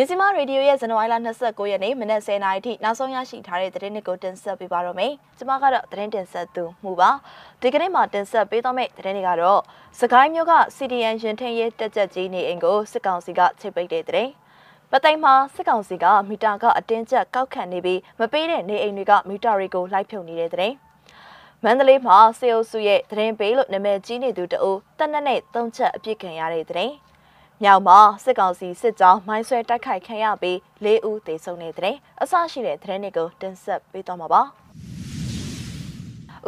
မြစီမရေဒီယိုရဲ့ဇန်နဝါရီလ29ရက်နေ့မနက်10:00နာရီထိနောက်ဆုံးရရှိထားတဲ့သတင်းတွေကိုတင်ဆက်ပေးပါတော့မယ်။ကျွန်မကတော့သတင်းတင်ဆက်သူမှုပါ။ဒီကနေ့မှာတင်ဆက်ပေးသွားမယ့်သတင်းတွေကတော့စကိုင်းမြို့က CDN ရင်ထင်းရဲတက်ကြက်ကြီးနေအိမ်ကိုစစ်ကောင်စီကချိတ်ပိတ်တဲ့သတင်း။ပသိမ်မှာစစ်ကောင်စီကမီတာကအတင်းကျပ်ကောက်ခံနေပြီးမပေးတဲ့နေအိမ်တွေကမီတာတွေကိုလိုက်ဖြုတ်နေတဲ့သတင်း။မန္တလေးမှာစေအိုစုရဲ့သတင်းပေးလို့နာမည်ကြီးနေသူတအိုးတက်နက်နဲ့သုံးချက်အပြစ်ခံရတဲ့သတင်း။ မြောက်မှာစစ်ကောင်စီစစ်ကြောင်းမိုင်းဆွဲတိုက်ခိုက်ခံရပြီး၄ဦးသေဆုံးနေတဲ့တဲ့အဆရှိတဲ့သတင်းတွေကိုတင်ဆက်ပေးသွားမှာပါ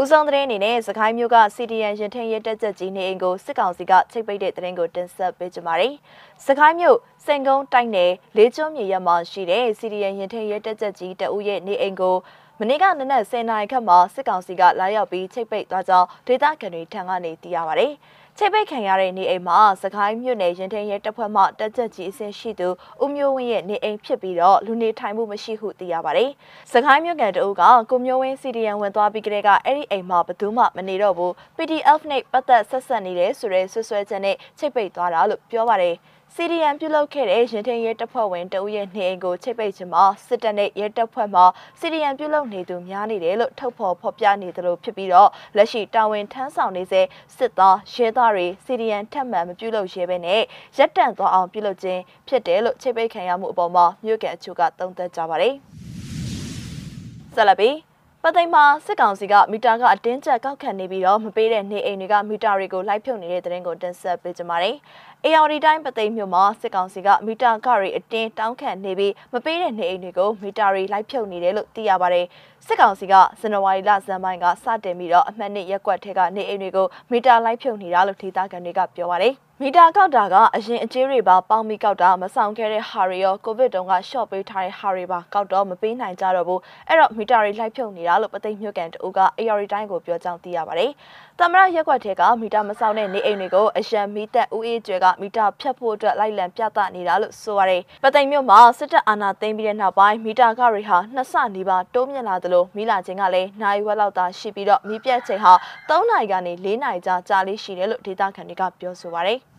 ဦးဆောင်သတင်းအနေနဲ့စကိုင်းမြို့က CDN ရင်ထင်းရဲတက်ချက်ကြီးနေအိမ်ကိုစစ်ကောင်စီကချိတ်ပိတ်တဲ့သတင်းကိုတင်ဆက်ပေးကြပါမယ်။စကိုင်းမြို့စင်ကုန်းတိုက်နယ်လေးကျွန်းမြေရမှာရှိတဲ့ CDN ရင်ထင်းရဲတက်ချက်ကြီးတဦးရဲ့နေအိမ်ကိုမနေ့ကနနက်10:00နာရီခန့်မှာစစ်ကောင်စီကလာရောက်ပြီးချိတ်ပိတ်သွားကြောင်းဒေသခံတွေထံကနေသိရပါဗျ။ ချိတ်ပိတ်ခံရတဲ့နေအိမ်မှာစကိုင်းမြို့နယ်ရင်ထင်းရဲတပ်ဖွဲ့မှတက်ကြက်ကြီးအဆင့်ရှိသူဦးမျိုးဝင်းရဲ့နေအိမ်ဖြစ်ပြီးတော့လူနေထိုင်မှုမရှိဟုသိရပါတယ်။စကိုင်းမြို့ကန်တအုပ်ကကိုမျိုးဝင်း CDN ဝင်သွားပြီးကတည်းကအဲ့ဒီအိမ်မှာဘသူမှမနေတော့ဘူး PDF နဲ့ပတ်သက်ဆက်ဆက်နေတယ်ဆိုတဲ့ဆွဆွဲချက်နဲ့ချိတ်ပိတ်သွားတာလို့ပြောပါတယ်။ CDM ပြုလုပ်ခဲ့တဲ့ရင်ထင်းရဲတပ်ဖွဲ့ဝင်တဦးရဲ့နေအိမ်ကိုချိတ်ပိတ်ခြင်းမှာစစ်တပ်နဲ့ရဲတပ်ဖွဲ့မှ CDM ပြုလုပ်နေသူများနေတယ်လို့ထုတ်ဖော်ဖော်ပြနေသလိုဖြစ်ပြီးတော့လက်ရှိတာဝန်ထမ်းဆောင်နေစေစစ်သားရဲသားတွေ CDM ထပ်မံမပြုလုပ်ရဲဘဲနဲ့ရက်တန့်သွားအောင်ပြုလုပ်ခြင်းဖြစ်တယ်လို့ချိတ်ပိတ်ခံရမှုအပေါ်မှာမြို့ကန်အချို့ကသုံးသပ်ကြပါတယ်။ဆက်လက်ပြီး ပသိမ်မှာစစ်ကောင်စီကမီတာကအတင်းကျပ်ကောက်ခံနေပြီးတော့မပေးတဲ့နေအိမ်တွေကမီတာတွေကိုလိုက်ဖြုတ်နေတဲ့တဲ့ရင်ကိုတင်ဆက်ပေးကြပါမယ်။ ARD တိုင်းပသိမ်မြို့မှာစစ်ကောင်စီကမီတာကတွေအတင်းတောင်းခံနေပြီးမပေးတဲ့နေအိမ်တွေကိုမီတာတွေလိုက်ဖြုတ်နေတယ်လို့သိရပါတယ်။စစ်ကောင်စီကဇန်နဝါရီလဇန်ပိုင်းကစတင်ပြီးတော့အမှတ်နှစ်ရက်ကွက်ထဲကနေအိမ်တွေကိုမီတာလိုက်ဖြုတ်နေတာလို့ဒေသခံတွေကပြောပါတယ်။ မီတာကောက်တာကအရင်အကျေးတွေပါပေါင်းပြီးကောက်တာမဆောင်ခဲ့တဲ့ဟာတွေရောကိုဗစ်တုန်းကရှော့ပေးထားတဲ့ဟာတွေပါကောက်တော့မပေးနိုင်ကြတော့ဘူးအဲ့တော့မီတာတွေလိုက်ဖြုတ်နေတာလို့ပသိမ်မြို့ကန်တူက AR တိုင်းကိုပြောကြောင်းသိရပါတယ်။သမရရက်ကွက်ထဲကမီတာမဆောင်တဲ့နေအိမ်တွေကိုအရန်မီတက်ဦးအေးကျွဲကမီတာဖြတ်ဖို့အတွက်လိုက်လံပြသနေတာလို့ဆိုပါတယ်။ပသိမ်မြို့မှာစစ်တပ်အာဏာသိမ်းပြီးတဲ့နောက်ပိုင်းမီတာကတွေဟာနှစ်ဆနီးပါးတိုးမြင့်လာသလိုမီလာချင်းကလည်းနိုင်ဝက်လောက်သာရှိပြီးတော့မီးပြတ်ချိန်ဟာ3နာရီကနေ4နာရီကြာကြာလေးရှိတယ်လို့ဒေသခံတွေကပြောဆိုပါတယ်။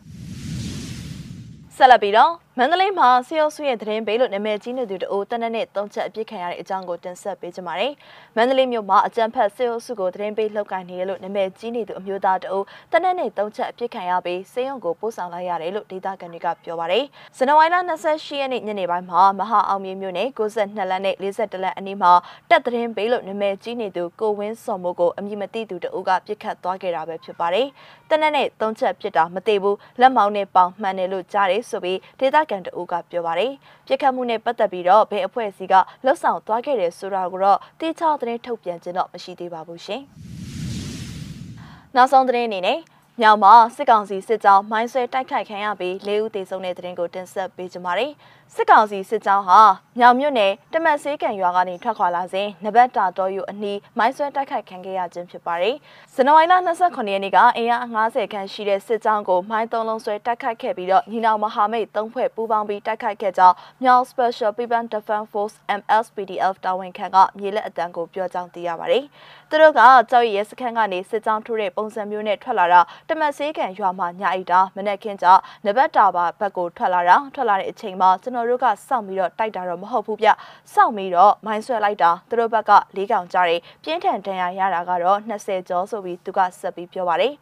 ဆက်လက်ပြီးတော့မန္တလေးမှာဆီယိုဆူရဲ့သတင်းပေးလို့နာမည်ကြီးနေသူတို့တနက်နေ့သုံးချက်အပြစ်ခံရတဲ့အကြောင်းကိုတင်ဆက်ပေးကြပါမယ်။မန္တလေးမြို့မှာအကြံဖက်ဆီယိုဆူကိုသတင်းပေးလှုပ်ကိုင်နေတယ်လို့နာမည်ကြီးနေသူအမျိုးသားတို့တနက်နေ့သုံးချက်အပြစ်ခံရပြီးစေယုံကိုပို့ဆောင်လိုက်ရတယ်လို့ဒေသခံတွေကပြောပါတယ်။ဇန်နဝါရီလ28ရက်နေ့ညနေပိုင်းမှာမဟာအောင်မြေမြို့နယ်62လမ်းနဲ့42လမ်းအနီးမှာတက်သတင်းပေးလို့နာမည်ကြီးနေသူကိုဝင်းစော်မိုးကိုအမည်မသိသူတို့ကပြစ်ခတ်သွားခဲ့တာပဲဖြစ်ပါတယ်။တနက်နေ့သုံးချက်ပြစ်တာမသေးဘူးလက်မောင်းနဲ့ပေါင်မှန်တယ်လို့ကြားတယ်ဆိုပြီးဒေသခံတို့ကပြောပါတယ်။ပြစ်ခတ်မှုနဲ့ပတ်သက်ပြီးတော့ဘယ်အဖွဲ့အစည်းကလှုပ်ဆောင်သွားခဲ့တယ်ဆိုတာကိုတော့တိကျသတင်းထုတ်ပြန်ခြင်းတော့မရှိသေးပါဘူးရှင်။နောက်ဆုံးသတင်းအနေနဲ့မြောက်မှာစစ်ကောင်စီစစ်ကြောင်းမိုင်းဆွဲတိုက်ခိုက်ခံရပြီး၄ဦးသေဆုံးတဲ့တဲ့ရင်ကိုတင်ဆက်ပေးကြပါမယ်။စစ်ကောင်စီစစ်ကြောင်းဟာမြောက်မြို့နယ်တမတ်ဆေးကန်ရွာကနေထွက်ခွာလာစဉ်နဘတ်တာတော်ယူအနီးမိုင်းဆွဲတိုက်ခိုက်ခံခဲ့ရခြင်းဖြစ်ပါတယ်။ဇန်နဝါရီလ29ရက်နေ့ကအင်အား50ခန့်ရှိတဲ့စစ်ကြောင်းကိုမိုင်းသုံးလုံးဆွဲတိုက်ခိုက်ခဲ့ပြီးတော့ညီနောင်မဟာမိတ်သုံးဖွဲ့ပူးပေါင်းပြီးတိုက်ခိုက်ခဲ့ကြောင်းမြောက် Special People Defense Force MSPDF တာဝန်ခံကမြေလက်အတန်းကိုပြောကြောင်းသိရပါတယ်။သူတို့ကကြောက်ရရဲစခန်းကနေစစ်ကြောင်းထိုးတဲ့ပုံစံမျိုးနဲ့ထွက်လာတာတမတ်ဆေးကန်ရွာမှာညအိတာမနေ့ကင်းကြနဘတ်တာဘာဘက်ကိုထွက်လာတာထွက်လာတဲ့အချိန်မှာကျွန်တော်တို့ကစောင့်ပြီးတော့တိုက်တာတော့မဟုတ်ဘူးဗျစောင့်ပြီးတော့မိုင်းဆွဲလိုက်တာသူတို့ဘက်က၄កောင်ကြားတယ်ပြင်းထန်ဒဏ်ရာရတာကတော့20ကျော်ဆိုပြီးသူကဆက်ပြီးပြောပါတယ်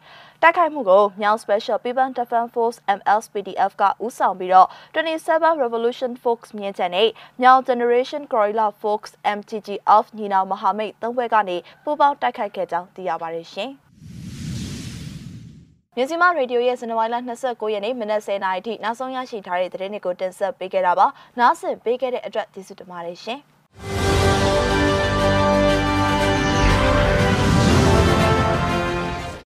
တိုက်ခိုက်မှုကိုမြောင် Special People Defense Force MLSPDF ကဦးဆောင်ပြီးတော့27 Revolution Force မြင်းချန်နဲ့မြောင် Generation Gorilla Force MTG of ညီနောင်မဟာမိတ်သုံးဘက်ကနေပူးပေါင်းတိုက်ခိုက်ခဲ့ကြောင်းသိရပါတယ်ရှင်။ မြစီမရေဒီယိုရဲ့ဇန်နဝါရီလ29ရက်နေ့မနက်10:00နာရီထိနောက်ဆုံးရရှိထားတဲ့သတင်းတွေကိုတင်ဆက်ပေးခဲ့တာပါ။နားဆင်ပေးခဲ့တဲ့အတွက်ကျေးဇူးတင်ပါတယ်ရှင်။